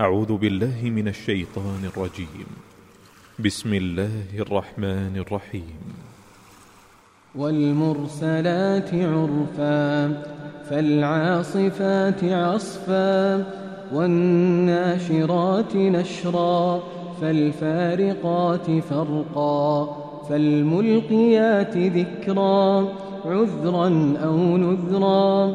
أعوذ بالله من الشيطان الرجيم. بسم الله الرحمن الرحيم. والمرسلات عرفا فالعاصفات عصفا والناشرات نشرا فالفارقات فرقا فالملقيات ذكرا عذرا أو نذرا.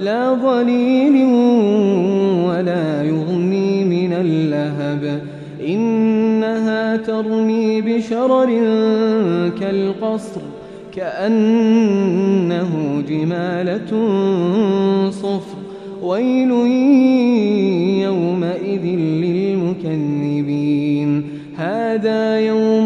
لا ظليل ولا يغني من اللهب. إنها ترمي بشرر كالقصر كأنه جمالة صفر. ويل يومئذ للمكذبين. هذا يوم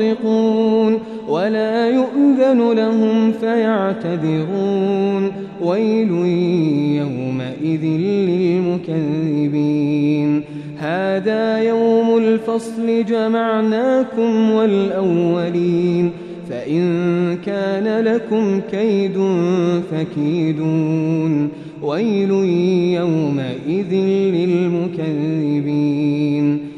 ينطقون ولا يؤذن لهم فيعتذرون. ويل يومئذ للمكذبين. هذا يوم الفصل جمعناكم والأولين. فإن كان لكم كيد فكيدون. ويل يومئذ للمكذبين.